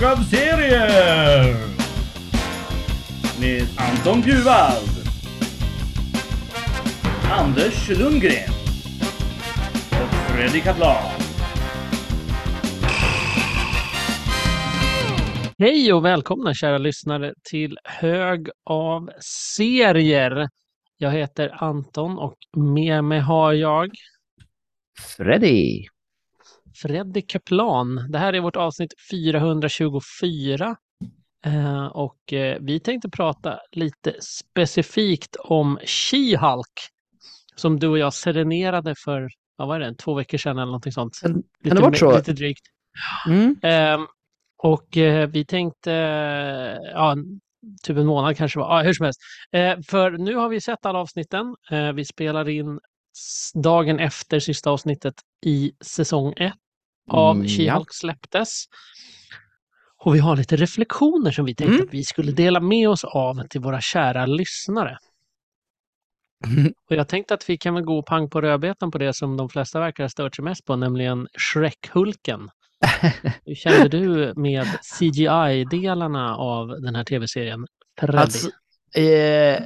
hög av serier! Med Anton Bjurvald. Anders Lundgren. Och Freddy Kaplan. Hej och välkomna kära lyssnare till Hög av serier. Jag heter Anton och med mig har jag Freddy. Freddy Kaplan. Det här är vårt avsnitt 424 eh, och eh, vi tänkte prata lite specifikt om She-Hulk som du och jag serenerade för, vad var det, två veckor sedan eller någonting sånt. Kan, Lite, det vara så? lite drygt. Mm. Ehm, och eh, vi tänkte, ja, typ en månad kanske var, ja, hur som helst. För nu har vi sett alla avsnitten. Vi spelar in dagen efter sista avsnittet i säsong 1 av Mm, She-Hulk släpptes. Och vi har lite reflektioner som vi tänkte Mm. att vi skulle dela med oss av till våra kära lyssnare. Och jag tänkte att vi kan väl gå pang på rödbetan på det som de flesta verkar ha stört sig mest på, nämligen Shrek-Hulken. Hur kände du med CGI-delarna av den här tv-serien? Alltså, eh,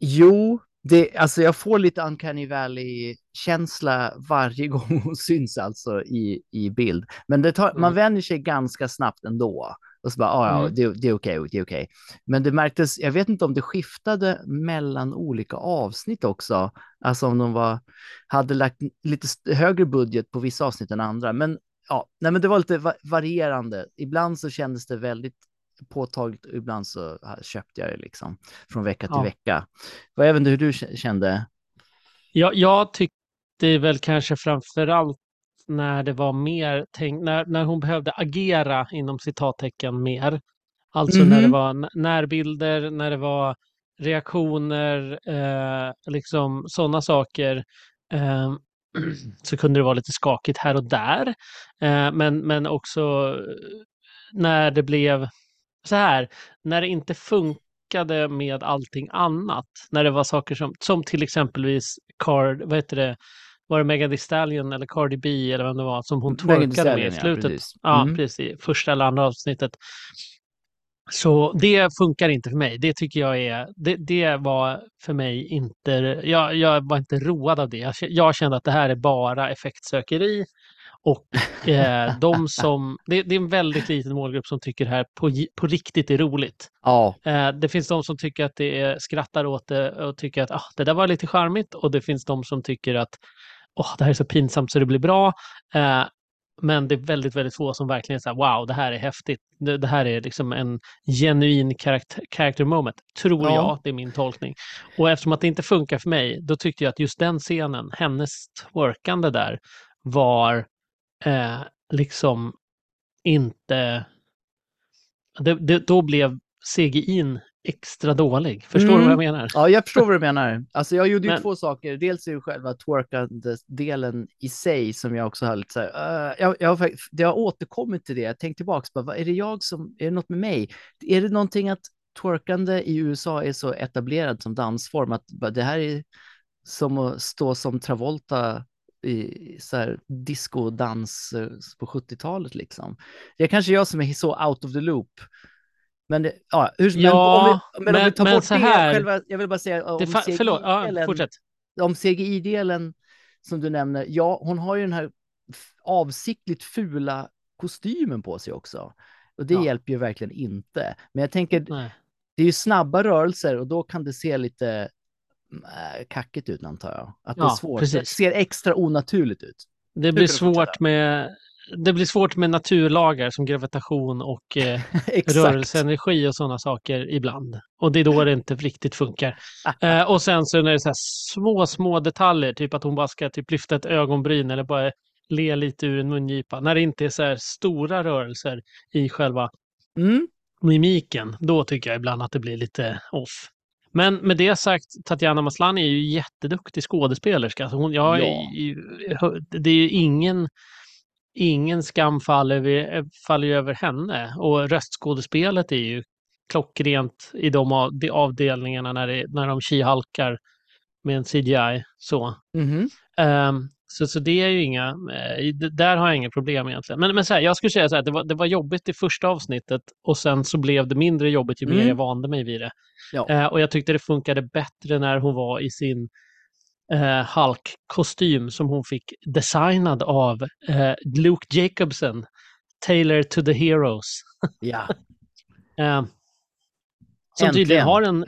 jo, det, alltså jag får lite Uncanny Valley-känsla varje gång hon syns alltså i, i bild. Men det tar, man Mm. vänjer sig ganska snabbt ändå. Och så bara, ah, ja, Mm. det, det är okej, det är okej. Men det märktes, jag vet inte om det skiftade mellan olika avsnitt också. Alltså om de var, hade lagt lite högre budget på vissa avsnitt än andra. Men ja, nej, men det var lite va- varierande. Ibland så kändes det väldigt påtagligt ibland så köpte jag det liksom från vecka till Ja. vecka. Vad även hur du kände? Jag, jag tyckte väl kanske framförallt när det var mer tänkt, när, när hon behövde agera inom citattecken mer. Alltså när det Mhm. var närbilder, när det var reaktioner, eh, liksom sådana saker. Eh, så kunde det vara lite skakigt här och där. Eh, men, men också eh, när det blev så här, när det inte funkade med allting annat. När det var saker som, som till exempelvis Card, vad heter det, var det Megan Thee Stallion eller Cardi B eller vem det var som hon twerkade med i Stallion, ja, slutet. precis. Ja, Mm. precis. Första eller andra avsnittet. Så det funkar inte för mig. Det tycker jag är, det, det var för mig inte, jag, jag var inte road av det. Jag kände att det här är bara effektsökeri. Och eh, de som, det, det är en väldigt liten målgrupp som tycker det här på, på riktigt är roligt. Ja, Eh, det finns de som tycker att det är, skrattar åt det och tycker att ah, det där var lite charmigt. Och det finns de som tycker att åh, det här är så pinsamt så det blir bra. Eh, men det är väldigt, väldigt få som verkligen säger wow, det här är häftigt. Det, det här är liksom en genuin character, character moment, tror Ja. jag. Det är min tolkning. Och eftersom att det inte funkar för mig, då tyckte jag att just den scenen, hennes twerkande där, var eh, liksom inte... Det, det, då blev CGI'n extra dålig. Förstår du Mm. vad jag menar? ja, jag förstår vad du menar. Alltså jag gjorde ju Men- två saker. Dels är det själva twerkande-delen i sig som jag också har lite så här, eh, jag, jag har, det har återkommit till det. Jag tänkte tillbaka, bara, vad, är det jag som, är det något med mig? Är det någonting att twerkande i USA är så etablerad som dansform att bara, det här är som att stå som Travolta i så här disco-dans eh, på 70-talet liksom. Det är kanske jag som är så out of the loop. Men, det, ja, hur, men Ja, om vi, men om vi men- tar men bort så det, här- själva, jag vill bara säga om Det fa- förlåt, ja, fortsätt. om CGI-delen som du nämner, ja, hon har ju den här avsiktligt fula kostymen på sig också. Och det Ja. hjälper ju verkligen inte. Men jag tänker, Nej. det är ju snabba rörelser och då kan det se lite kackigt ut antar jag. Att det Ja, är svårt. precis. Det ser extra onaturligt ut. Det blir svårt med det blir svårt med naturlagar som gravitation och eh, rörelseenergi och sådana saker ibland. Och det är då det inte riktigt funkar. Eh, och sen så är det så här små, små detaljer, typ att hon bara ska typ lyfta ett ögonbryn eller bara le lite ur en mungipa. När det inte är så här stora rörelser i själva Mm. mimiken, då tycker jag ibland att det blir lite off. Men med det sagt, Tatjana Maslany är ju jätteduktig skådespelerska. Alltså hon, jag, Ja. Det är ju ingen, ingen skam faller, vi, faller över henne. Och röstskådespelet är ju klockrent i de, av, de avdelningarna när, det, när de kihalkar med en CGI. Så. Mhm. Ehm, Så, så det är ju inga, eh, där har jag inga problem egentligen. Men, men så här, jag skulle säga så här, det var, det var jobbigt i första avsnittet och sen så blev det mindre jobbigt ju mer Mm. jag vande mig vid det. Ja. Eh, och jag tyckte det funkade bättre när hon var i sin eh, Hulk-kostym som hon fick designad av eh, Luke Jacobson, Tailor to the Heroes. Ja, Eh, som tydligen har en,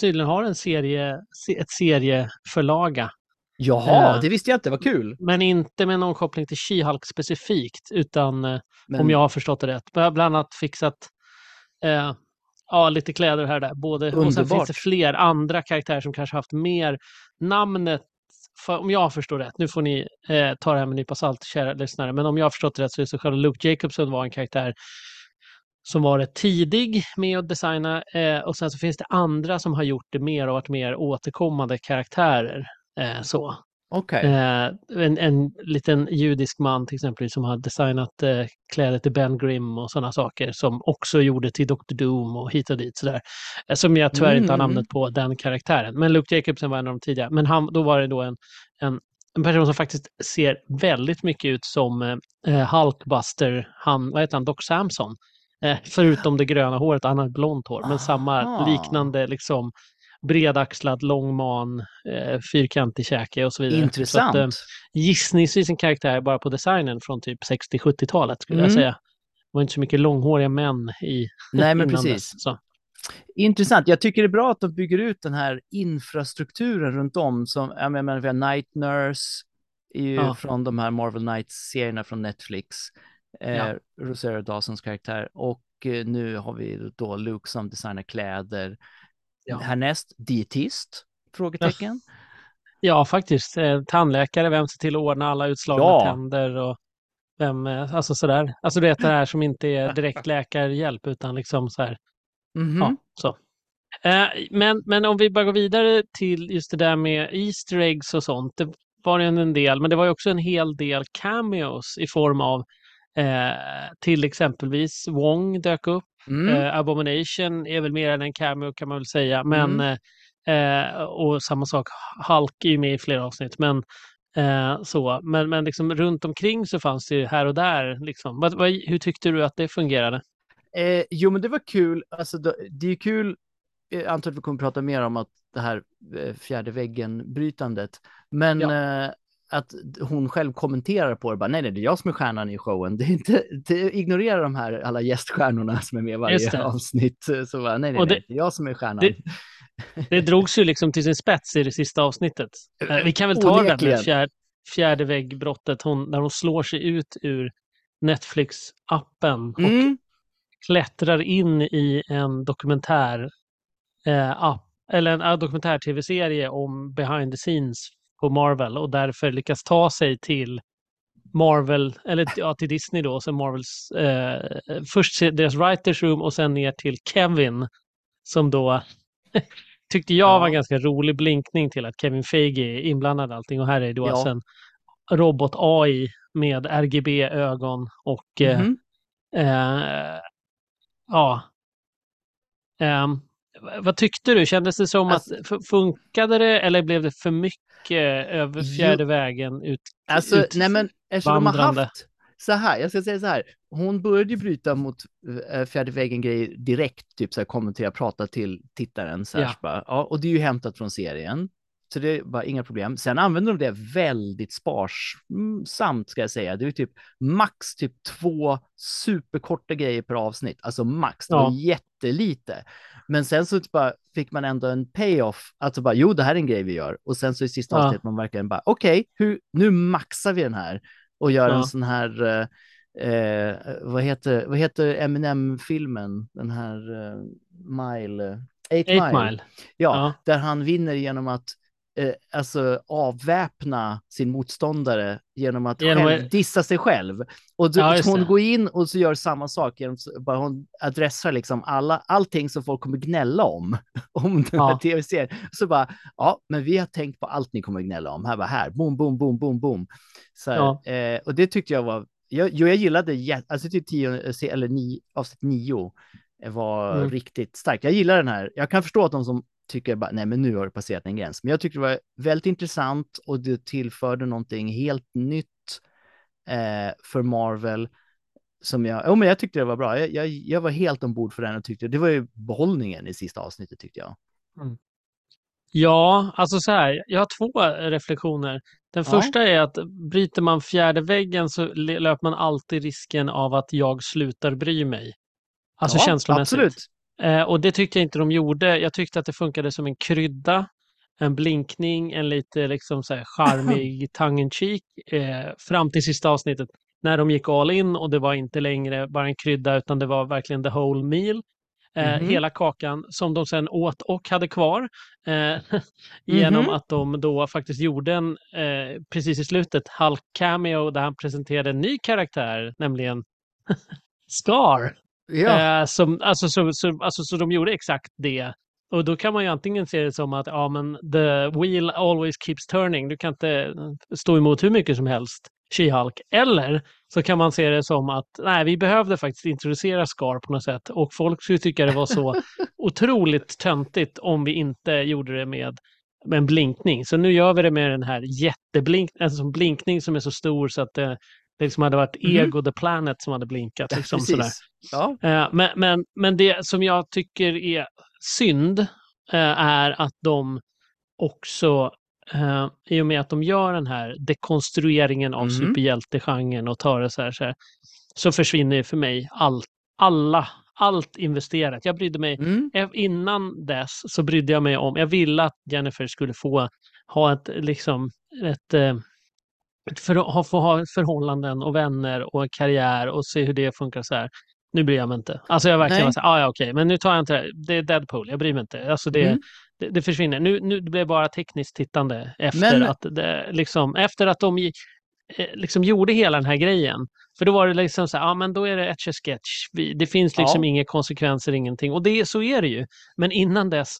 tydligen har en serie, se- ett serieförlaga. Jaha, Eh. det visste jag inte, vad kul. Men inte med någon koppling till She-Hulk specifikt, utan eh, Men, om jag har förstått det rätt. Bland annat fixat eh, ja, lite kläder här och där. Både, och sen finns Underbart. det fler andra karaktärer som kanske haft mer namnet. För, om jag förstår rätt, nu får ni eh, ta det här med en nypa salt, kära lyssnare, men om jag har förstått det rätt så är så själva Luke Jacobson var en karaktär som var rätt tidig med att designa eh, och sen så finns det andra som har gjort det mer och varit mer återkommande karaktärer. Eh, så. Okej, Eh, en, en liten judisk man till exempel som har designat eh, kläder till Ben Grimm och sådana saker som också gjorde till Dr. Doom och hit och dit sådär. Som jag tyvärr inte har Mm. namnet på den karaktären. Men Luke Jacobson var en av de tidiga. Men han, då var det då en, en, en person som faktiskt ser väldigt mycket ut som eh, Hulkbuster, han, vad heter han, Doc Samson. Eh, förutom det gröna håret, han har blont hår, men samma liknande liksom bredaxlad, lång man, eh, fyrkantig käke och så vidare. Så intressant. att, eh, gissningsvis en karaktär bara på designen från typ 60-70-talet skulle jag Mm. säga. Det var inte så mycket långhåriga män i Nej, men precis. dess. Så. Intressant. Jag tycker det är bra att de bygger ut den här infrastrukturen runt om. Som, jag menar, vi har Night Nurse är ju Ja. från de här Marvel Knights-serierna från Netflix. Eh, Ja. Rosario Dawsons karaktär. Och eh, nu har vi då Luke som designar kläder. Ja. Härnäst, dietist? Frågetecken. Ja, faktiskt. Eh, tandläkare, vem ser till att ordna alla utslagna Ja. tänder och vem, eh, alltså sådär. Alltså du vet det här som inte är direkt läkarhjälp utan liksom så här, Mhm. ja, så. Eh, men, men om vi bara går vidare till just det där med Easter eggs och sånt. Det var ju en del, men det var också en hel del cameos i form av eh, till exempelvis Wong dök upp. Mm. Eh, Abomination är väl mer än en cameo kan man väl säga. Men, Mm. eh, eh, och samma sak, Hulk är ju med i flera avsnitt. Men, eh, så. men, men liksom runt omkring så fanns det ju här och där. Liksom. Vad, vad, hur tyckte du att det fungerade? Eh, jo, men det var kul. Alltså, det är kul. Jag antar att vi kommer prata mer om att det här fjärde väggen-brytandet. Men eh, att hon själv kommenterar på det. Bara, nej, nej, det är jag som är stjärnan i showen. Det är inte, det, ignorera de här alla gäststjärnorna som är med varje det. avsnitt. Så bara, nej, nej, Och nej, det- det är jag som är stjärnan. det- Det drogs ju liksom till sin spets i det sista avsnittet. Eh, vi kan väl ta det där Onekligen. med fjärde, fjärde väggbrottet, hon, när hon slår sig ut ur Netflix-appen och Mm. klättrar in i en dokumentär eh, app, eller en dokumentär-tv-serie om behind the scenes på Marvel och därför lyckas ta sig till Marvel, eller ja, till Disney då, sen Marvels, eh, först deras writers room och sen ner till Kevin som då tyckte jag var en Ja. ganska rolig blinkning till att Kevin Feige är inblandad i allting och här är då Ja. alltså en robot-AI med RGB-ögon och eh, Mhm. Eh, ja. V- vad tyckte du? Kändes det som Alltså- att funkade det eller blev det för mycket över fjärde vägen ut? Alltså, ut nej men eftersom de har haft så här, jag ska säga så här, hon började ju bryta mot äh, fjärde väggen-grejer direkt, typ så här kommentera, prata till tittaren så här, Ja. så bara, ja, och det är ju hämtat från serien. Så det var inga problem. Sen använder de det väldigt sparsamt ska jag säga. Det är ju typ max typ två superkorta grejer per avsnitt, alltså max. Det var Ja. jättelite. Men sen så typ bara fick man ändå en payoff, alltså bara jo, det här är en grej vi gör. Och sen så i sista Ja. avsnittet man verkligen bara okej, hur nu maxar vi den här och gör Ja. en sån här eh, eh, vad heter vad heter Eminem-filmen? Den här eh, Mile, Eight, Eight Mile. Mile. Ja, Ja. där han vinner genom att eh, alltså avväpna sin motståndare genom att Genom själv dissa sig själv. Och då, Ja, hon det. går in och så gör samma sak genom bara hon adressar liksom alla, allting som folk kommer gnälla om, om den här Ja. tv-serien. Så bara, ja, men vi har tänkt på allt ni kommer gnälla om. Här var här, boom, boom, boom, boom, boom. Så Ja. eh, och det tyckte jag var, jag, jo, jag gillade, alltså typ tio, eller nio, avsnitt nio eh, var Mm. riktigt starkt. Jag gillar den här. Jag kan förstå att de som tycker jag bara, nej men nu har det passerat en gräns. Men jag tycker det var väldigt intressant och det tillförde någonting helt nytt eh, för Marvel. Som jag, oh, men jag tyckte det var bra. Jag, jag, jag var helt ombord för den och tyckte det var ju behållningen i sista avsnittet tyckte jag. Ja, alltså så här, jag har två reflektioner. Den Ja. första är att bryter man fjärde väggen så löper man alltid risken av att jag slutar bry mig. Alltså ja, känslomässigt. Absolut. Eh, och det tyckte jag inte de gjorde. Jag tyckte att det funkade som en krydda, en blinkning, en lite liksom så här charmig tongue eh, fram till sista avsnittet när de gick all in och det var inte längre bara en krydda utan det var verkligen the whole meal. Eh, Mhm. Hela kakan som de sen åt och hade kvar eh, genom Mhm. att de då faktiskt gjorde en, eh, precis i slutet, Hulk cameo där han presenterade en ny karaktär, nämligen Scar. Ja, Eh, som, alltså, så, så, alltså, så de gjorde exakt det. Och då kan man ju antingen se det som att ja, men the wheel always keeps turning. Du kan inte eh, stå emot hur mycket som helst, She-Hulk. Eller så kan man se det som att nej, vi behövde faktiskt introducera Scar på något sätt. Och folk skulle tycka det var så otroligt töntigt om vi inte gjorde det med, med en blinkning. Så nu gör vi det med den här jätteblink, alltså en blinkning som är så stor så att det, det liksom hade varit Mhm. Ego the Planet som hade blinkat. Liksom, sådär. precis. Ja. Eh, Men, men, men det som jag tycker är synd eh, är att de också, eh, i och med att de gör den här dekonstrueringen av Mhm. superhjältegenren och tar det så här, så här, så försvinner ju för mig all, alla, allt investerat. Jag brydde mig, Mm. innan dess så brydde jag mig om, jag ville att Jennifer skulle få ha ett, liksom, ett eh, ett för, ha, få ha förhållanden och vänner och en karriär och se hur det funkar så här. Nu bryr jag mig inte. Alltså jag verkligen så här, ah, ja okej, men nu tar jag inte det. Det är Deadpool, jag bryr mig inte. Alltså det, Mm. det, det försvinner. Nu, nu det blev bara tekniskt tittande efter, Men- att, det, liksom, efter att de eh, liksom gjorde hela den här grejen. För då var det liksom så här, ja men då är det etch sketch. Det finns liksom Ja. inga konsekvenser, ingenting. Och det, så är det ju. Men innan dess,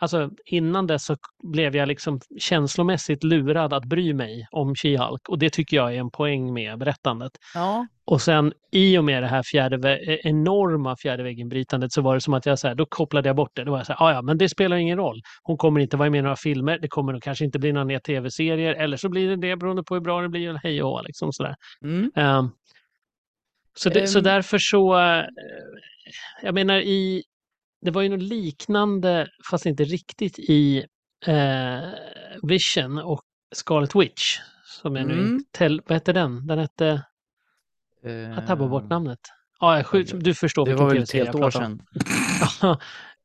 alltså innan dess så blev jag liksom känslomässigt lurad att bry mig om She-Hulk. Och det tycker jag är en poäng med berättandet. Ja. Och sen i och med det här fjärde, eh, enorma fjärde väggen-brytandet så var det som att jag så här, då kopplade jag bort det. Då var jag så här, "Ah, ja men det spelar ingen roll. Hon kommer inte vara med i några filmer, det kommer nog kanske inte bli några nya tv-serier, eller så blir det det beroende på hur bra det blir, hej och liksom sådär. Mm. Ehm, så, det, så Ehm. därför så, eh, jag menar i, det var ju något liknande, fast inte riktigt i eh, Vision och Scarlet Witch. Som jag nu Mm. inte, tel- vad hette den? Den hette, jag tappade bort Eh, namnet. Ja, jag skjut- du förstår Det var väl ett helt år sedan.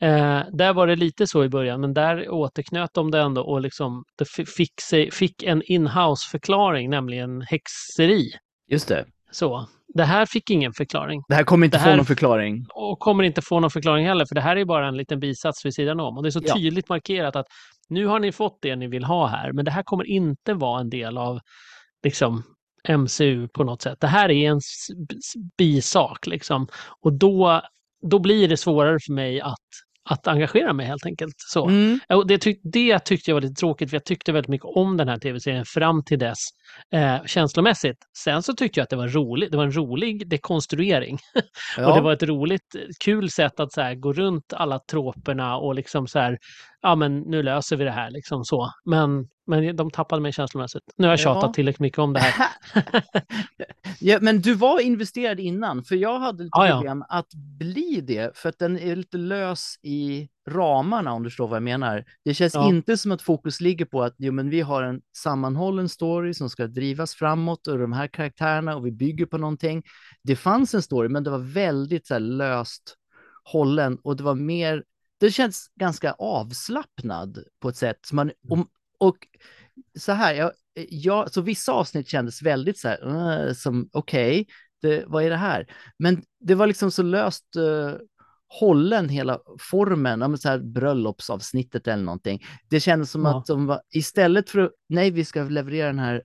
eh, där var det lite så i början, men där återknöt de det ändå och liksom det fi- fick, sig, fick en inhouse-förklaring, nämligen häxeri. Just det. Så, det här fick ingen förklaring Det här kommer inte Det få här- någon förklaring. och kommer inte få någon förklaring heller, för det här är bara en liten bisats vid sidan om. Och det är så Ja. tydligt markerat att nu har ni fått det ni vill ha här, men det här kommer inte vara en del av liksom, MCU på något sätt. Det här är en bisak liksom. Och då, då blir det svårare för mig att, att engagera mig helt enkelt. Så. Mm. Och det, tyck, det tyckte jag var lite tråkigt, för jag tyckte väldigt mycket om den här tv-serien fram till dess, eh, känslomässigt. Sen så tyckte jag att det var roligt. Det var en rolig dekonstruering. Ja. Och det var ett roligt, kul sätt att så här, gå runt alla troperna och liksom så här, ja men nu löser vi det här liksom så. Men, men de tappade mig känslomässigt. Nu har jag Ja. tjatat tillräckligt mycket om det här. ja, men du var investerad innan, för jag hade lite Ja, ja. problem att bli det, för att den är lite lös i ramarna om du förstår vad jag menar. Det känns Ja. inte som att fokus ligger på att jo, men vi har en sammanhållen story som ska drivas framåt och de här karaktärerna och vi bygger på någonting. Det fanns en story, men det var väldigt så här, löst hållen och det var mer, det känns ganska avslappnad på ett sätt. Man, om, och så här, jag, jag, så vissa avsnitt kändes väldigt så här, som okej, det, vad är det här? Men det var liksom så löst uh, hållen hela formen, ja, så här bröllopsavsnittet eller någonting. Det kändes som Ja. att de var, istället för att, nej, vi ska leverera den här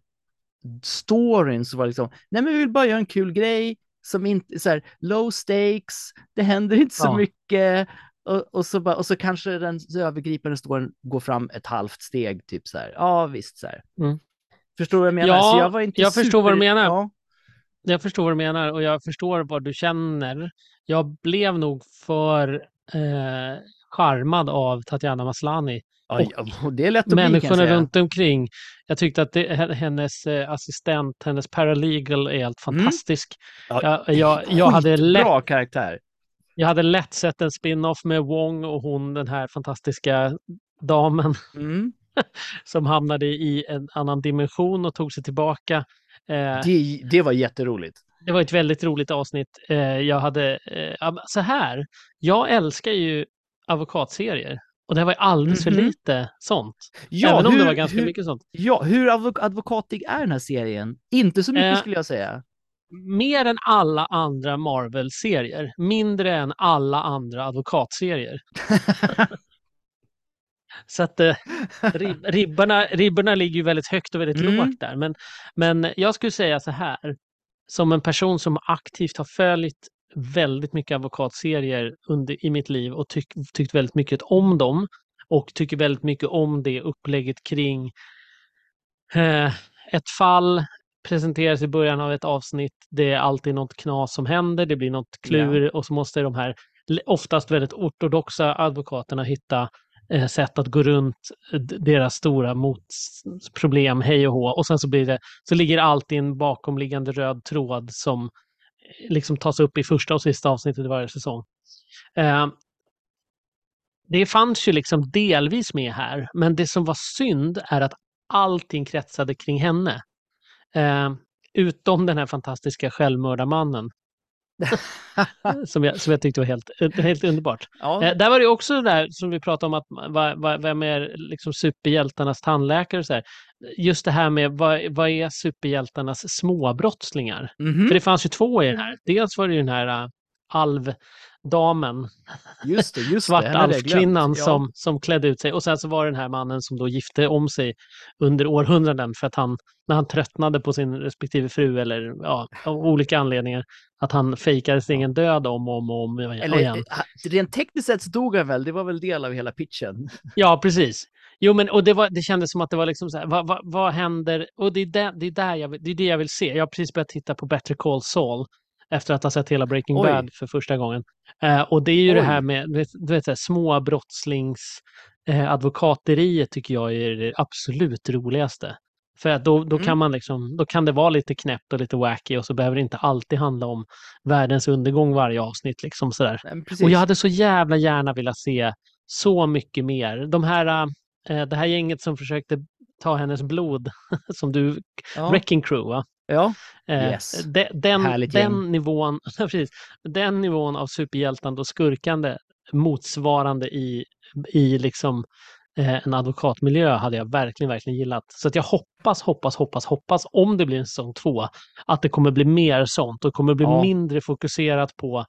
storyn, så var det liksom, nej, men vi vill bara göra en kul grej som inte, så här, low stakes, det händer inte så Ja. mycket. Och, och, så bara, och så kanske den övergripande storyn går fram ett halvt steg, typ så här. Ja, visst så här. Mm. Förstår du vad jag menar? Ja, så jag var inte jag förstår vad du menar. Ja. Jag förstår vad du menar och jag förstår vad du känner. Jag blev nog för, eh, charmad av Tatjana ja, och det är lätt att bli Människorna säga. runt omkring. Jag tyckte att det, hennes eh, assistent, hennes paralegal är helt Mm. fantastisk. Ja, Jag, jag, jag, hade lätt, Bra karaktär. jag hade lätt sett en spin-off med Wong och hon, den här fantastiska damen Mm. som hamnade i en annan dimension och tog sig tillbaka. Eh, Det, det var jätteroligt. Det var ett väldigt roligt avsnitt. Eh, jag hade, eh, så här, jag älskar ju advokatserier. Och det var alldeles för Mhm. lite sånt. Ja, Även om det var ganska hur, mycket sånt. Ja, hur advok- advokatig är den här serien? Inte så mycket Eh, skulle jag säga. Mer än alla andra Marvel-serier. Mindre än alla andra advokatserier. Så att eh, rib, ribbarna, ribborna ligger ju väldigt högt och väldigt Mm. lågt där. Men, men jag skulle säga så här. Som en person som aktivt har följt väldigt mycket advokatserier under, i mitt liv och tyck, tyckt väldigt mycket om dem. Och tycker väldigt mycket om det upplägget kring eh, ett fall presenteras i början av ett avsnitt. Det är alltid något knas som händer, det blir något klur och så måste de här oftast väldigt ortodoxa advokaterna hitta Eh, sätt att gå runt eh, deras stora motproblem, hej och hå. Och sen så blir det, så ligger det alltid en bakomliggande röd tråd som eh, liksom tas upp i första och sista avsnittet i varje säsong. Eh, det fanns ju liksom delvis med här, men det som var synd är att allting kretsade kring henne. Eh, utom den här fantastiska självmördarmannen. som, jag, som jag tyckte var helt, helt underbart. Ja, Eh, där var det också det där som vi pratade om, att va, va, vem är liksom superhjältarnas tandläkare och så här. Just det här med vad, vad är superhjältarnas småbrottslingar? mhm, För det fanns ju två i den här. Dels var det ju den här uh, alvdamen, just det, just svartalvkvinnan Ja. som, som klädde ut sig. Och sen så var det den här mannen som då gifte om sig under århundraden för att han, när han tröttnade på sin respektive fru eller ja, av olika anledningar, att han fejkade sin egen död om och om och om Eller, igen. eh, rent tekniskt sett så dog han väl, det var väl del av hela pitchen. Ja, precis. Jo, men och det, var, det kändes som att det var liksom så här, vad, vad, vad händer? Och det är, där, det, är där jag, det är det jag vill se. Jag har precis börjat titta på Better Call Saul efter att ha sett hela Breaking Oj. Bad för första gången. Eh, och det är ju det Oj. här med du vet, så här, små brottslings eh, advokateriet tycker jag är det absolut roligaste. För att då, då, Mm. kan man liksom, då kan det vara lite knäppt och lite wacky och så behöver det inte alltid handla om världens undergång varje avsnitt. Liksom sådär. Och jag hade så jävla gärna velat se så mycket mer. De här, eh, det här gänget som försökte ta hennes blod, som du, ja. Wrecking Crew, va? Ja. Eh, Yes. de, den, Härligt den, gäng. nivån, precis, den nivån av superhjältande och skurkande motsvarande i, i liksom eh, en advokatmiljö hade jag verkligen, verkligen gillat. Så att jag hoppas, hoppas, hoppas, hoppas om det blir en säsong två att det kommer bli mer sånt och kommer bli Ja. mindre fokuserat på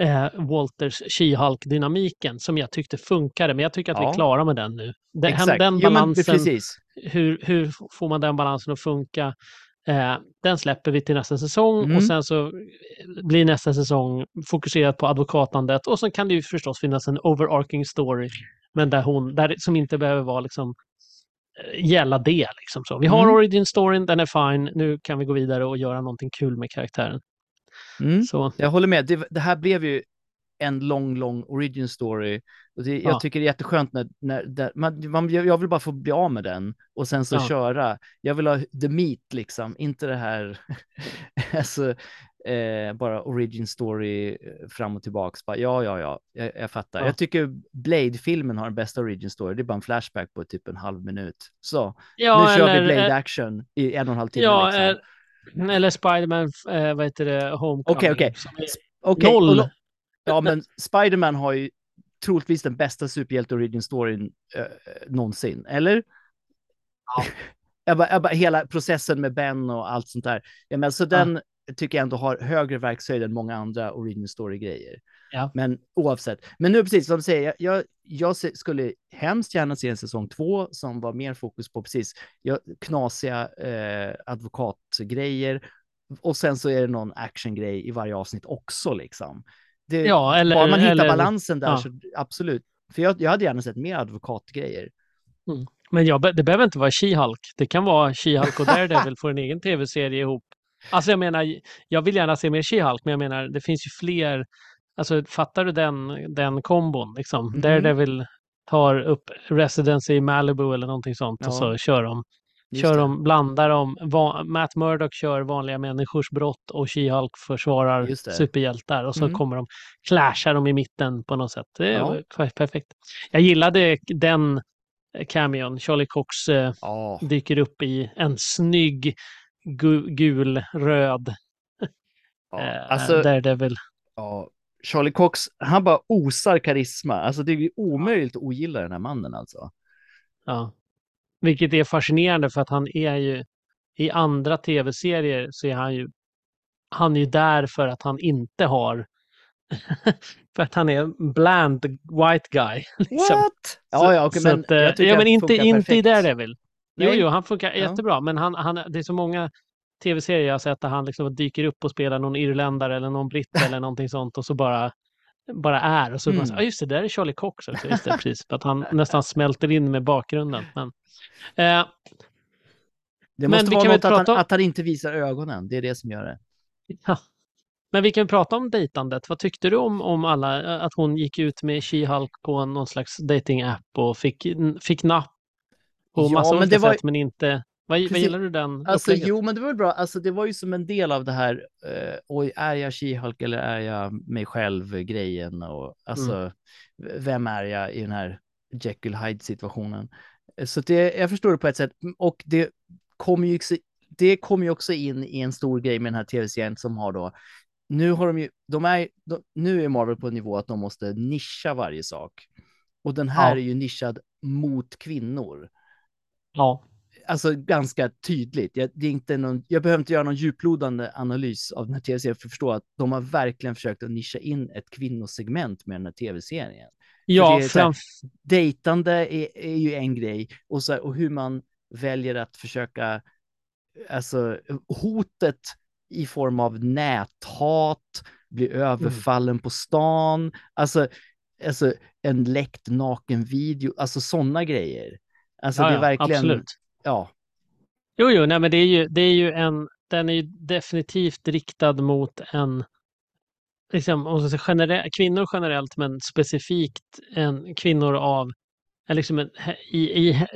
eh, Walters She-Hulk-dynamiken som jag tyckte funkade. Men jag tycker att vi Ja. är klara med den nu. Den, Exakt. den Jo, balansen, precis. hur, hur får man den balansen att funka? Eh, den släpper vi till nästa säsong Mm. och sen så blir nästa säsong fokuserat på advokatandet och så kan det ju förstås finnas en overarching story men där hon, där, som inte behöver vara liksom eh, gälla det. Liksom så. Vi har Mm. origin storyn, den är fine. Nu kan vi gå vidare och göra någonting kul med karaktären. Mm. Så, Jag håller med. Det, det här blev ju en lång, lång origin story. Och det, Ja. Jag tycker det är jätteskönt när, när där, man, man, jag vill bara få bli av med den och sen så Ja. köra. Jag vill ha the meat liksom, inte det här, alltså, eh, bara origin story eh, fram och tillbaks. Bara, ja, ja, ja, jag, jag fattar. Ja. Jag tycker Blade-filmen har den bästa origin story. Det är bara en flashback på typ en halv minut. Så, ja, nu kör vi eller, Blade eh, action i en och en halv timme. ja, liksom. eller Spiderman, eh, vad heter det, Homecoming. Okej, okej. som är- Okej, noll. Ja, men Spiderman har ju troligtvis den bästa superhjälte origin storyn eh, någonsin, eller? Ja. jag bara, jag bara, hela processen med Ben och allt sånt där. Ja, men, så den tycker jag ändå har högre verkshöjd än många andra origin story-grejer. Ja. Men oavsett. Men nu precis som du säger, jag, jag, jag skulle hemskt gärna se en säsong två som var mer fokus på precis ja, knasiga eh, advokatgrejer. Och sen så är det någon actiongrej i varje avsnitt också liksom. Det, Ja, eller, bara man hittar eller, balansen där ja. så absolut. För jag, jag hade gärna sett mer advokatgrejer. Men jag, det behöver inte vara She-Hulk. Det kan vara She-Hulk och Daredevil får en egen tv-serie ihop. Alltså jag menar, jag vill gärna se mer She-Hulk, men jag menar, det finns ju fler Alltså fattar du den, den kombon? Liksom? Mhm. Daredevil tar upp Residency i Malibu eller någonting sånt Ja, och så kör de. Kör de, blandar de. Va, Matt Murdock kör vanliga människors brott och She-Hulk försvarar superhjältar och så Mm. kommer de, clashar de i mitten på något sätt. Det är Ja. per- perfekt. Jag gillade den eh, cameon. Charlie Cox eh, Ja, dyker upp i en snygg gu, gul, röd ja. eh, Alltså, Daredevil. ja. Charlie Cox, han bara osar karisma. Alltså det är omöjligt att ogilla den här mannen alltså. Ja. Vilket är fascinerande för att han är ju i andra tv-serier så är han ju han är ju där för att han inte har för att han är bland white guy. Liksom. What? Ja, ja, Så men att, eh, jag ja, men inte, inte i perfekt. Daredevil. Jo, jo, han funkar Ja. jättebra, men han, han, det är så många tv-serier jag har sett där han liksom dyker upp och spelar någon irländare eller någon britt eller någonting sånt och så bara, bara är. Och så Mm. så, ah, just det, där är Charlie Cox också. Just det, precis. För att han nästan smälter in med bakgrunden. Men, eh, Det Men måste vi vara något att han, om- att han inte visar ögonen. Det är det som gör det. ja. men vi kan prata om dejtandet. Vad tyckte du om, om alla, att hon gick ut med She-Hulk på någon slags dating-app och fick, fick napp på Ja, massa men olika var- sätt, men inte... Vad, vad gillar du den Alltså, upplägget? jo, men det var väl bra. Alltså, det var ju som en del av det här, eh, oj, är jag She-Hulk eller är jag mig själv-grejen? Och alltså, Mm. vem är jag i den här Jekyll Hyde-situationen? Eh, Så det, jag förstår det på ett sätt. Och det kommer ju, också- det kommer ju också in i en stor grej med den här tv-serien som har då, nu har de ju, de är, de, nu är Marvel på en nivå att de måste nischa varje sak. Och den här Ja. är ju nischad mot kvinnor Ja, alltså ganska tydligt. Jag, det är inte någon, jag behöver inte göra någon djuplodande analys av den här tv-serien för att förstå att de har verkligen försökt att nischa in ett kvinnosegment med den här tv-serien. ja är så här- framf- Dejtande är, är ju en grej och, så här, och hur man väljer att försöka, alltså hotet i form av näthat, bli överfallen på stan, alltså, alltså en läckt naken video, alltså sådana grejer. Alltså ja, det är verkligen, absolut. Ja, Jo, jo, nej, men det är ju, det är ju en, den är ju definitivt riktad mot en, liksom, om man ska säga genere, kvinnor generellt, men specifikt en, kvinnor av, liksom en, i, i,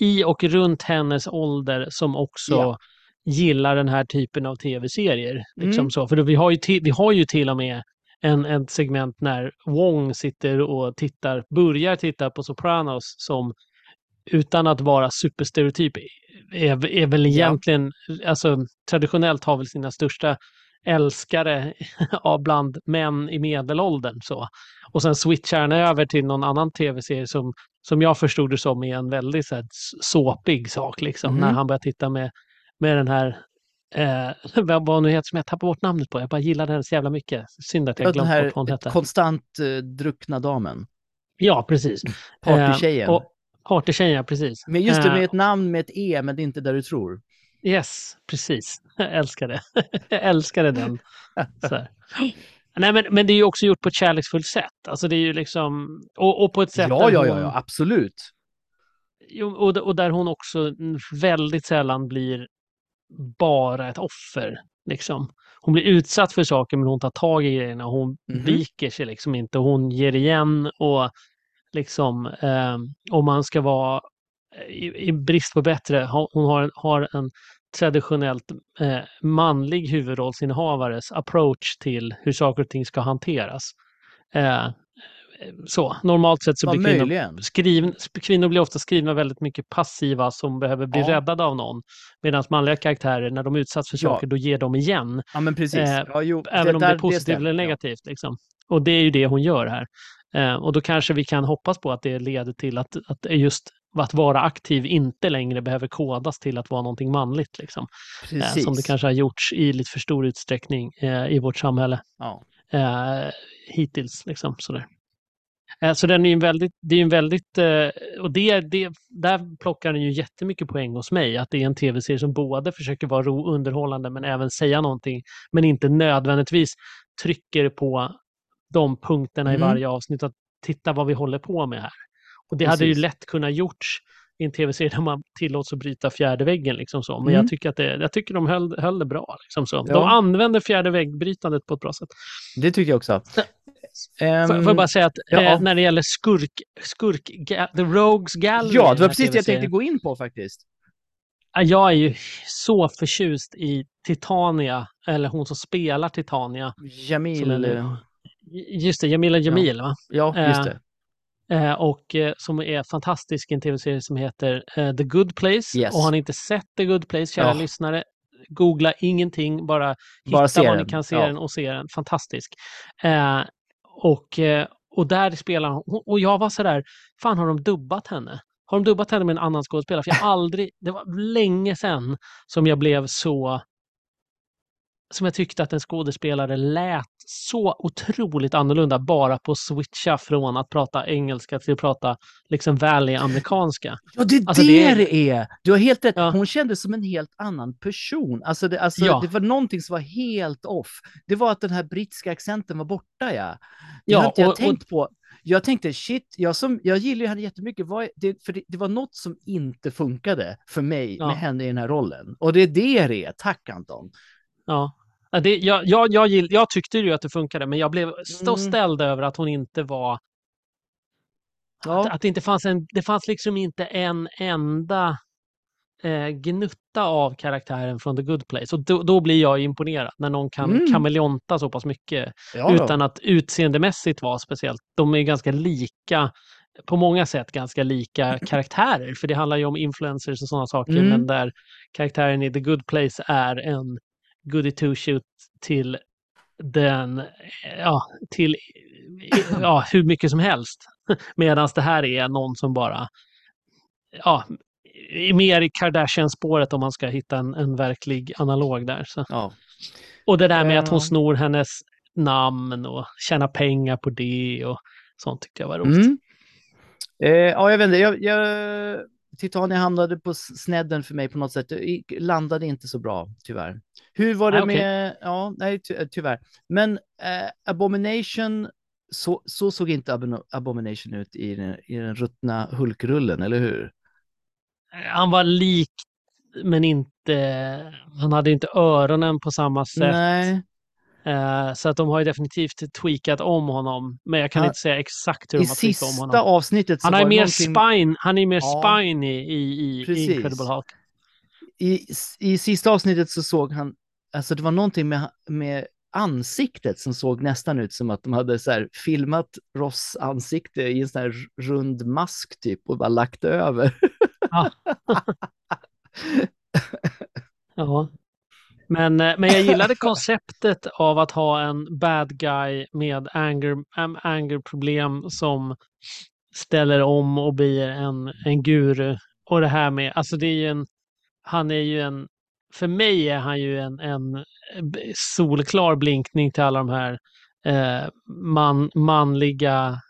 i och runt hennes ålder som också Ja. gillar den här typen av tv-serier. Liksom Mm. så. För då, vi, har ju till, vi har ju till och med en, ett segment när Wong sitter och tittar, börjar titta på Sopranos som utan att vara superstereotyp är, är väl Ja. egentligen, alltså traditionellt har väl sina största älskare av bland män i medelåldern. Så. Och sen switchar han över till någon annan tv-serie som, som jag förstod det som är en väldigt så här, såpig sak. Liksom, Mhm. När han börjar titta med, med den här Eh, vad hon nu heter som jag tappar bort namnet på. Jag bara gillar henne så jävla mycket. Synd att jag glömt bort vad hon hette. konstant eh, druckna damen, Ja, precis. partytjejen. Eh, och Partytjejen, ja, precis. Men just det, Eh, med ett namn med ett E, men det är inte där du tror. Yes, precis. Jag älskar det. Jag älskade den. Nej, men, men det är ju också gjort på ett kärleksfullt sätt. Alltså det är ju liksom, och, och på ett sätt Ja, ja, ja, ja, absolut. Jo, och, och där hon också väldigt sällan blir bara ett offer. Liksom. Hon blir utsatt för saker men hon tar tag i grejerna. Hon Mhm. viker sig liksom inte. Hon ger igen och liksom eh, om man ska vara i, i brist på bättre, ha- hon har, en- har en traditionellt eh, manlig huvudrollsinnehavares approach till hur saker och ting ska hanteras. Eh, så, normalt sett så blir kvinnor möjligen. kvinnor blir ofta skrivna väldigt mycket passiva som behöver bli Ja. räddade av någon. Medan manliga karaktärer, när de utsatts för Ja. saker, då ger de igen. Ja, men precis. Eh, ja, jo, Även om det där- är positivt eller negativt. Liksom. Och det är ju det hon gör här. Eh, och då kanske vi kan hoppas på att det leder till att, att just att vara aktiv inte längre behöver kodas till att vara någonting manligt. Liksom. Eh, Precis. som det kanske har gjorts i lite för stor utsträckning eh, i vårt samhälle Ja. eh, hittills. Liksom, sådär. Eh, så den är en väldigt, det är en väldigt, eh, och det, det, där plockar den ju jättemycket poäng hos mig, att det är en tv-serie som både försöker vara ro, underhållande men även säga någonting, men inte nödvändigtvis trycker på de punkterna Mm. i varje avsnitt, att titta vad vi håller på med här. Och det hade ju Precis. lätt kunnat gjorts i en tv-serie där man tillåts att bryta fjärde väggen. Liksom så. Men Mm. jag tycker att det, jag tycker de höll, höll det bra. Liksom så. De Ja. använder fjärde väggbrytandet på ett bra sätt. Det tycker jag också. Ehm, Får, får jag bara säga att ja. eh, när det gäller skurk, skurk, The Rogues Gallery. ja, det var precis det jag tänkte gå in på faktiskt. Ja, Jag är ju så förtjust i Titania, eller hon som spelar Titania. Jamil. Som är eh, Just det, Jamila Jamil va? Ja, just Eh, det. Eh, och eh, som är fantastisk i en tv-serie som heter eh, The Good Place. Yes. Och har ni inte sett The Good Place, kära Ja. lyssnare, googla ingenting, bara hitta Bara se var ni kan se Ja. den och se den. Fantastisk. Eh, och, och där spelar hon, och jag var sådär, fan har de dubbat henne? Har de dubbat henne med en annan skådespelare? För jag aldrig, det var länge sedan som jag blev så som jag tyckte att en skådespelare lät så otroligt annorlunda bara på att switcha från att prata engelska till att prata liksom valley-amerikanska. Ja, det är Alltså, det det är-. Du har helt rätt. Ja. Hon kändes som en helt annan person. Alltså, det, alltså Ja. det var någonting som var helt off. Det var att den här brittiska accenten var borta, ja. Det Ja, har inte jag och- och- tänkt på. Jag tänkte, shit, jag, som, jag gillar ju henne jättemycket. Vad det, för det, det var något som inte funkade för mig Ja. med henne i den här rollen. Och det är det det är. Tack Anton. Ja. Ja, Det, jag, jag, jag, gill, jag tyckte ju att det funkade, men jag blev så Mm. ställd över att hon inte var... Ja. Att, att det inte fanns en... Det fanns liksom inte en enda eh, gnutta av karaktären från The Good Place. Och då, då blir jag imponerad när någon kan Mm. kameleonta så pass mycket Ja, utan att utseendemässigt vara speciellt. De är ganska lika, på många sätt ganska lika karaktärer. För det handlar ju om influencers och sådana saker. Mm. Men där karaktären i The Good Place är en goody two-shoot till den, ja, till ja, hur mycket som helst. Medan det här är någon som bara, ja, är mer i Kardashian-spåret om man ska hitta en, en verklig analog där. Så. ja. Och det där med att hon Ja. snor hennes namn och tjänar pengar på det och sånt tyckte jag var roligt. Mm. Eh, ja, jag vet inte. Jag, jag, Titania hamnade på snedden för mig på något sätt. Det landade inte så bra, tyvärr. Hur var det Nej, okej. med... Ja, nej, ty, tyvärr. Men eh, Abomination, så, så såg inte Abomination ut i den, i den ruttna Hulkrullen, eller hur? Han var lik, men inte... Han hade inte öronen på samma sätt. Nej. Eh, så att de har ju definitivt tweakat om honom. Men jag kan Han- inte säga exakt hur I de har tweakat om sista honom. avsnittet så Han har var ju det mer någonting- spine, han är mer Ja. spine i, i, i. Incredible Hulk. i, i sista avsnittet så såg han, alltså det var någonting med, med ansiktet som såg nästan ut som att de hade så här filmat Ross ansikte i en sån här rund mask typ och bara lagt över. Ja. Ja. Men, eh, men jag gillade konceptet av att ha en bad guy med anger, angerproblem som ställer om och blir en, en guru. Och det här med, alltså det är ju en, han är ju en, för mig är han ju en, en b- solklar blinkning till alla de här eh, man, manliga,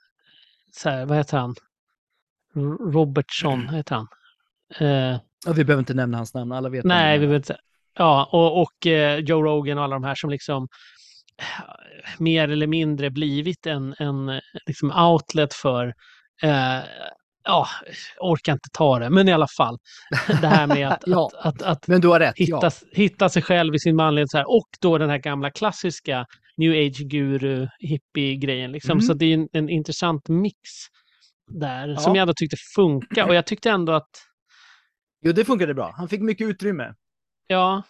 så här, vad heter han? Robertson heter han. Eh, Ja, vi behöver inte nämna hans namn, alla vet. Nej, vi behöver inte. Ja, och, och eh, Joe Rogan och alla de här som liksom eh, mer eller mindre blivit en, en liksom outlet för, eh, ja, orkar inte ta det, men i alla fall. Det här med att, Ja. att, att, att Men du har rätt, hitta, ja. hitta sig själv i sin manlighet så här, och då den här gamla klassiska new age guru hippie grejen liksom. Mm. Så det är en, en intressant mix där som Ja. jag ändå tyckte funkar och jag tyckte ändå att Jo, det funkade bra. Han fick mycket utrymme. Ja,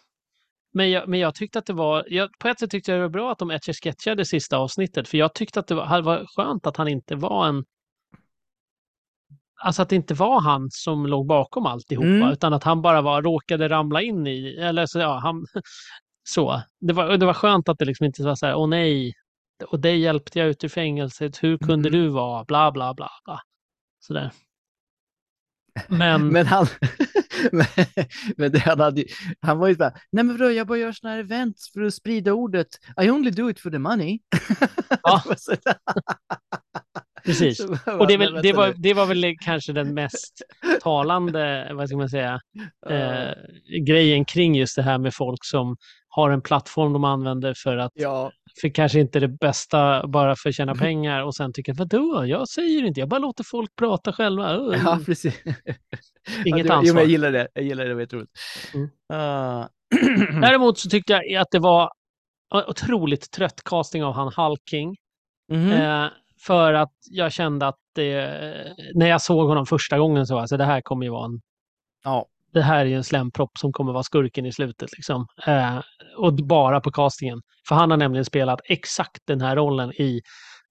men jag, men jag tyckte att det var, jag, på ett sätt tyckte jag det var bra att de etcher-sketchade sista avsnittet, för jag tyckte att det var, det var skönt att han inte var en, alltså att det inte var han som låg bakom alltihopa, Mm. utan att han bara var, råkade ramla in i, eller så, ja, han, så. Det var, det var skönt att det liksom inte var så här, åh nej, och dig hjälpte jag ut ur fängelset, hur kunde Mm. du vara, bla bla bla bla. Sådär. Men, Men han, men, men det, han, hade, han var ju bara, nej men vadå, jag bara gör sådana här events för att sprida ordet. I only do it for the money. Ja. Precis. Och det, är "Nej, väl, det, var, nu." det var väl kanske den mest talande, vad ska man säga, eh, grejen kring just det här med folk som har en plattform de använder för att, ja, för kanske inte det bästa bara för att tjäna pengar och sen tycker vadå, jag säger inte, jag bara låter folk prata själva. Uh, ja, precis. Inget ja, det, var- Jo, ansvar. jag gillar det. Jag gillar det, det var jätteroligt. Mm. Ah. Däremot så tyckte jag att det var otroligt trött casting av han Hulking. Mhm. Eh, för att jag kände att det, när jag såg honom första gången så alltså det här kommer ju vara en Ja, det här är ju en slämpropp som kommer vara skurken i slutet. Liksom. Eh, och bara på castingen. För han har nämligen spelat exakt den här rollen i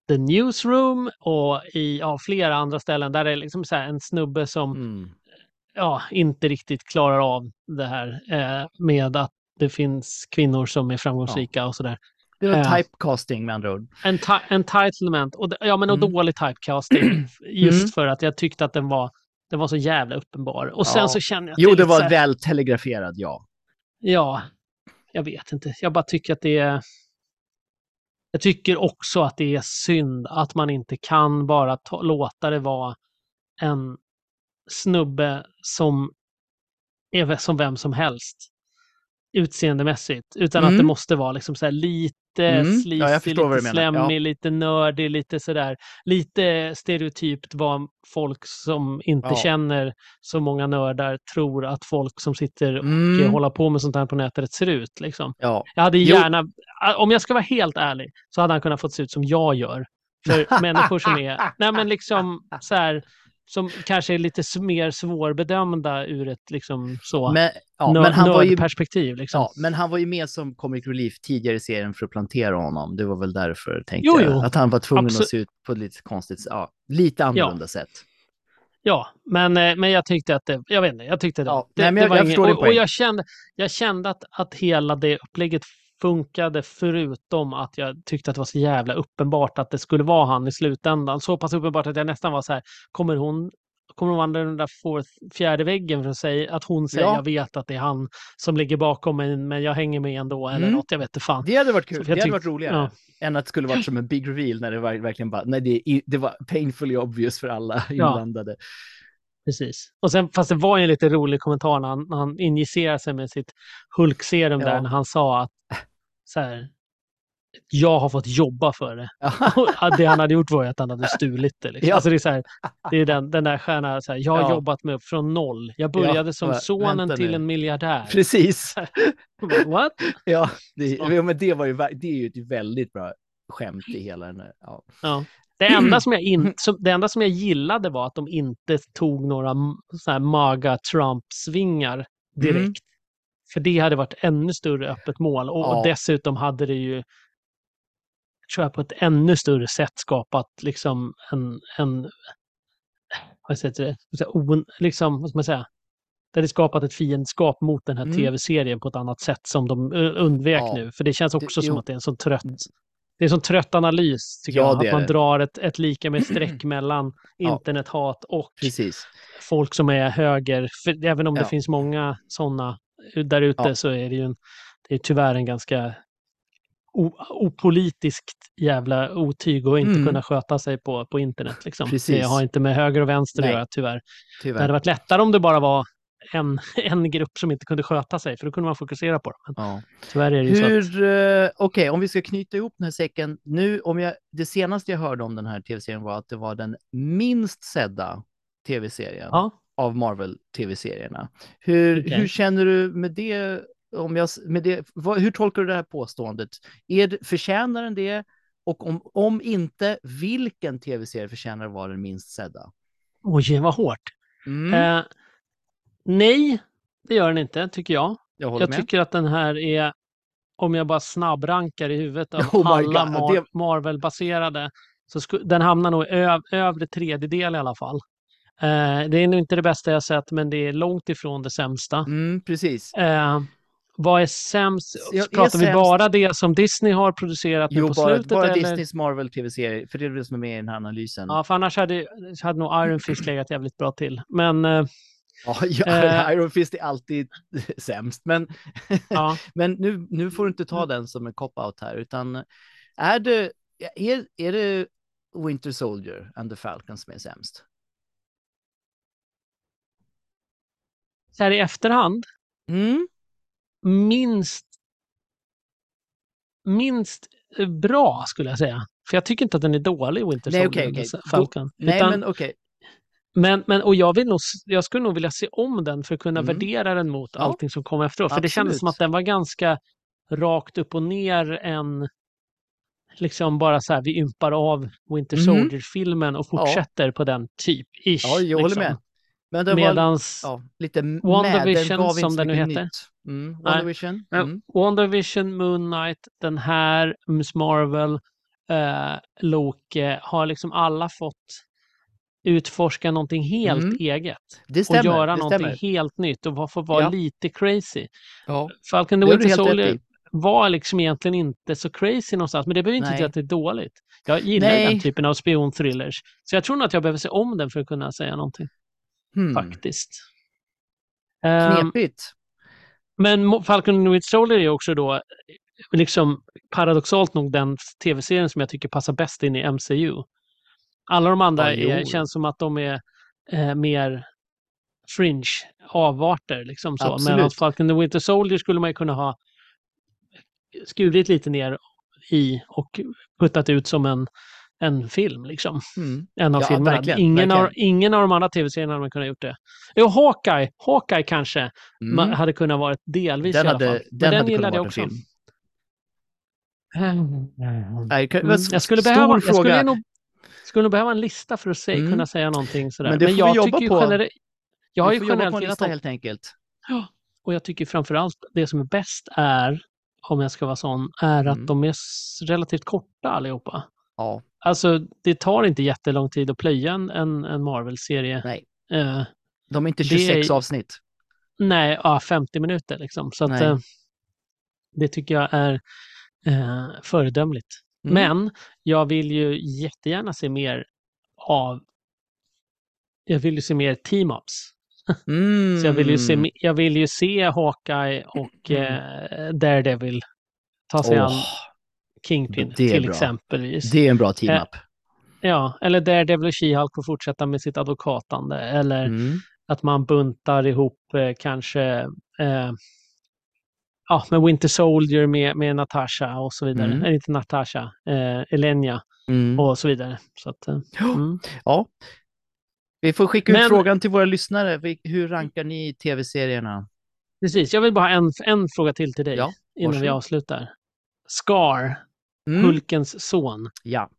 The Newsroom och i ja, flera andra ställen där det är liksom så en snubbe som mm. ja, inte riktigt klarar av det här eh, med att det finns kvinnor som är framgångsrika och sådär. Det var typecasting med andra ord. En ti- entitlement och, ja, men och Mm. dålig typecasting. Just Mm. för att jag tyckte att den var, den var så jävla uppenbar. Och sen Ja. så känner jag att Jo, det var här- väl telegraferad, ja. Ja, jag vet inte. Jag bara tycker att det är... Jag tycker också att det är synd att man inte kan bara ta, låta det vara en snubbe som är som vem som helst utseendemässigt. Utan att Mm. det måste vara liksom så lite Mm. Ja, förstår vad lite menar. Ja. slemmig, lite nördig, lite sådär. Lite stereotypt vad folk som inte Ja. känner så många nördar tror att folk som sitter och Mm. håller på med sånt här på nätet ser ut. Liksom. Ja, Jag hade Jo. gärna, om jag ska vara helt ärlig, så hade han kunnat få se ut som jag gör. För människor som är, nej men liksom så här, som kanske är lite mer svårbedömda ur ett liksom så men, ja, nö- men, han var ju, nördperspektiv. Liksom. ja, men han var ju med som comic relief tidigare i serien för att plantera honom. Det var väl därför, tänkte Jo, jag. jo. Att han var tvungen Absolut. att se ut på ett lite konstigt, ja, lite annorlunda sätt. Ja, men, eh, men jag tyckte att det, jag vet inte, jag tyckte det, Ja, det, nej, men det jag- var jag ingen, och, och jag kände, jag kände att, att hela det upplägget funkade förutom att jag tyckte att det var så jävla uppenbart att det skulle vara han i slutändan. Så pass uppenbart att jag nästan var så här, kommer hon Kommer hon vandra den där fjärde väggen för att säga att hon säger Ja. jag vet att det är han som ligger bakom mig men jag hänger med ändå eller Mm. något, jag vet inte fan. Det hade varit kul. Det hade varit roligare. ja. Än att det skulle varit som en big reveal när det var verkligen bara, nej, det, det var painfully obvious för alla inblandade. Precis. Och sen, fast det var ju en lite rolig kommentar när han, när han injicerade sig med sitt Hulk-serum Ja. där, när han sa att så här, jag har fått jobba för det. Och det han hade gjort var att han hade stulit det. Liksom. Ja. Alltså det är, så här, det är den, den där stjärnan, så här, jag har Ja. jobbat mig upp från noll. Jag började som sonen till en miljardär. Precis. What? Ja, det, ja, men det, var ju, det är ju ett väldigt bra skämt i hela den här. Ja. Det, enda som jag in, som, det enda som jag gillade var att de inte tog några m- så här maga Trump-svingar direkt. Mm. För det hade varit ännu större öppet mål. Och, Ja. och dessutom hade det ju, tror jag, på ett ännu större sätt skapat liksom en, en vad heter det, Så on, liksom, vad ska man säga, det hade skapat ett fiendskap mot den här Mm. tv-serien på ett annat sätt som de undvek Ja. nu. För det känns också Det- som jo. att det är en sån trött det är en sån trött analys, tycker Ja, jag. det Att man det. drar ett, ett lika med streck mellan internethat och Precis. folk som är höger. För även om det Ja. finns många sådana där ute Ja. så är det ju en, det är tyvärr en ganska opolitiskt jävla otyg att inte Mm. kunna sköta sig på, på internet. Liksom. Det har inte med höger och vänster Nej. att göra, tyvärr. Det Tyvärr. hade varit lättare om det bara var en, en grupp som inte kunde sköta sig, för då kunde man fokusera på dem. Men Ja. tyvärr är det ju så att, eh, okej, om vi ska knyta ihop den här säcken. Nu, om jag, det senaste jag hörde om den här tv-serien var att det var den minst sedda tv-serien ja, av Marvel-tv-serierna. Hur, Okej. hur känner du med det? Om jag, med det vad, hur tolkar du det här påståendet? Är förtjänar den det? Och om, om inte, vilken tv-serie förtjänar att vara den minst sedda? oj vad hårt. Mm, Eh, nej, det gör den inte, tycker jag. jag Jag tycker att den här är, om jag bara snabbrankar i huvudet av Oh alla Mar- det- Marvel-baserade, så den hamnar nog i öv, övre tredjedel i alla fall. Eh, det är nog inte det bästa jag sett, men det är långt ifrån det sämsta. Mm, precis. Eh, vad är sämst? Jag Pratar vi sämst- bara det som Disney har producerat nu Jo, på bara, slutet? bara eller? Disneys Marvel-tv-serie, för det är det som är med i den här analysen. Ja, för annars hade, hade nog Iron Fist legat jävligt bra till. Men eh, Ja, ja, Eh. Iron Fist är alltid sämst, men, ja, men nu, nu får du inte ta den som en cop-out här, utan är det, är, är det Winter Soldier and the Falcon som är sämst? så här i efterhand, Mm. minst minst bra skulle jag säga. För jag tycker inte att den är dålig, Winter Nej, Soldier eller okej. Då- Falcon. Nej, Utan, men okej. Men, men, och jag, vill nog, jag skulle nog vilja se om den för att kunna Mm. värdera den mot Ja, allting som kom efteråt. För det kändes som absolut. att den var ganska rakt upp och ner en liksom bara så här, vi ympar av Winter Mhm. Soldier-filmen och fortsätter på den typ, ish. Ja, jag håller liksom. med. Men det var Medans ja, lite WandaVision, den som den nu heter. nytt. Mm, WandaVision. Ja, Mm. WandaVision, Moon Knight, den här, Miss Marvel, eh, Loki har liksom alla fått utforska någonting helt Mm. eget. Det Och stämmer. göra någonting stämmer. helt nytt och få vara Ja. lite crazy. Ja, Falcon the Winter Soldier var liksom egentligen inte så crazy någonstans, men det behöver inte betyda att det är dåligt. Jag gillar Nej. den typen av spionthrillers, så jag tror nog att jag behöver se om den för att kunna säga någonting, Hmm. faktiskt. Ehm, Knepigt. men Mo- Falcon the Winter Soldier är också då, liksom paradoxalt nog, den tv-serien som jag tycker passar bäst in i MCU. Alla de andra är, känns som att de är eh, mer fringe, avarter. Liksom så. Absolut. Medan Falcon the Winter Soldier skulle man ju kunna ha skurit lite ner i och puttat ut som en, en film. Liksom. Mm. En av Ja, filmerna. verkligen, ingen, Av, ingen av de andra tv-serierna hade man kunnat gjort det. Jo, Hawkeye, Hawkeye kanske man Mm. hade kunnat vara delvis Den i alla hade, fall. den den hade gillade jag vara en också. film. Mm. Nej, Mm. Jag skulle behöva, jag fråga. skulle nog, skulle nog behöva en lista för att säga, Mm. kunna säga någonting sådär. Men det får vi jag jobba tycker ju på. generellt, jag har Vi ju jobba generellt på en lista helt enkelt. Och jag tycker framförallt det som är bäst är, om jag ska vara sån, är att Mm. de är relativt korta allihopa. Ja, Alltså, det tar inte jättelång tid att plöja en, en, Marvel-serie. Nej. Eh, de är inte Det är- 26 avsnitt. nej, ja, 50 minuter liksom. Så att, eh, det tycker jag är eh, föredömligt. Mm. Men jag vill ju jättegärna se mer av... Jag vill ju se mer team-ups. Mm. Så jag vill ju se, me- jag vill ju se Hawkeye och Mm. eh, Daredevil ta sig an Åh, Kingpin till bra. exempelvis. det är en bra team-up. Ja, eller Daredevil och She-Hulk får fortsätta med sitt advokatande. Eller Mm. att man buntar ihop eh, kanske eh, ja, med Winter Soldier med, med Natasha och så vidare. Mm. Eller inte Natasha, eh, Elenia Mm. och så vidare. Så att, eh, mm. Ja. Vi får skicka ut Men- frågan till våra lyssnare. Hur rankar ni tv-serierna? Precis, jag vill bara ha en, en fråga till till dig Ja, innan vi avslutar. Scar, Mm. Hulkens son, Ja.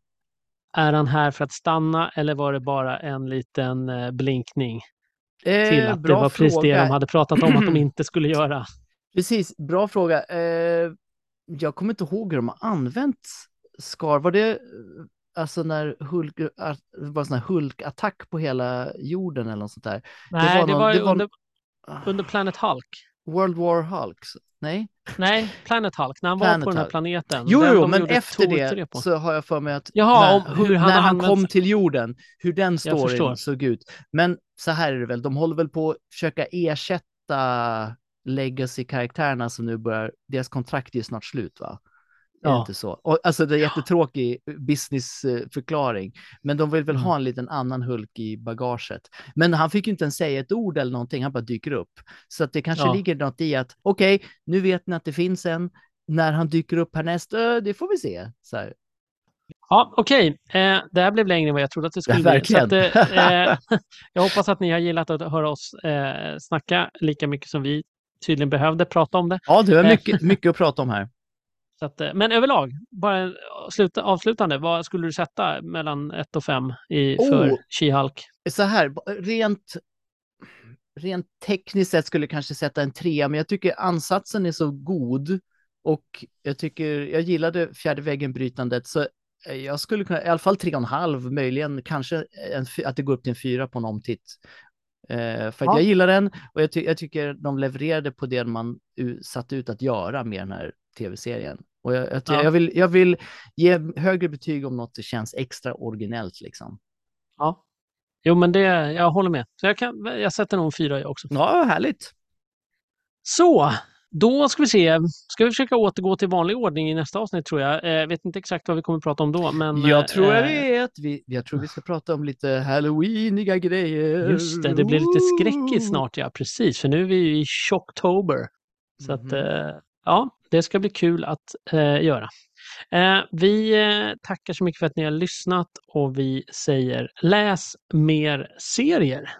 är han här för att stanna eller var det bara en liten eh, blinkning Eh, till att det var precis det fråga. de hade pratat om att de inte skulle göra? Precis, bra fråga. Eh, jag kommer inte ihåg hur de har använt Scar. Var det eh, alltså när Hulk, det var sån här Hulk-attack på hela jorden eller något sånt där? Nej, var det någon- var, det var- under, under Planet Hulk. World War Hulk? Nej? Nej, Planet Hulk, när han Planet var på den här Hulk. planeten. Jo, jo, men efter det 3 på. så har jag för mig att Jaha, när, om hur han när han kom till jorden, hur den storyn såg ut. Men så här är det väl, de håller väl på att försöka ersätta legacy-karaktärerna som nu börjar, deras kontrakt är ju snart slut va? Är det Ja. inte så? Och, alltså det är jättetråkig businessförklaring, men de vill väl Mm. ha en liten annan Hulk i bagaget. Men han fick ju inte ens säga ett ord eller någonting, han bara dyker upp. Så att det kanske Ja. ligger något i att, okej, nu vet ni att det finns en, när han dyker upp härnäst, äh, det får vi se. Så här. Ja, okej. Eh, det här blev längre än vad jag trodde att det skulle Ja, bli. att, eh, eh, jag hoppas att ni har gillat att höra oss eh, snacka lika mycket som vi tydligen behövde prata om det. Ja, du har Eh. mycket, mycket att prata om här. Att, eh, men överlag, bara sluta, avslutande, vad skulle du sätta mellan 1 och 5 i, för. She-Hulk? Så här, rent, rent tekniskt sett skulle jag kanske sätta en trea, men jag tycker ansatsen är så god och jag tycker, jag gillade fjärde väggen-brytandet, så eh, jag skulle kunna, i alla fall tre och en halv, möjligen kanske en, att det går upp till en fyra på en omtitt. Eh, för Ja. jag gillar den och jag, ty jag tycker de levererade på det man satt ut att göra med den här tv-serien. Och jag, jag, Ja. jag, vill, jag vill ge högre betyg om något känns extra originellt liksom. Ja. Jo, men det, jag håller med. Så jag, kan, jag sätter nog en fyra jag också. Ja, härligt. Så, då ska vi se. Ska vi försöka återgå till vanlig ordning i nästa avsnitt tror jag. Eh, vet inte exakt vad vi kommer att prata om då, men... Jag tror jag eh, vet. Vi, jag tror vi ska prata om lite halloweeniga grejer. Just det, det blir lite skräckigt snart, ja precis, för nu är vi ju i Shocktober. Så att, Mhm. eh, ja, det ska bli kul att eh, göra. Eh, vi eh, tackar så mycket för att ni har lyssnat och vi säger läs mer serier.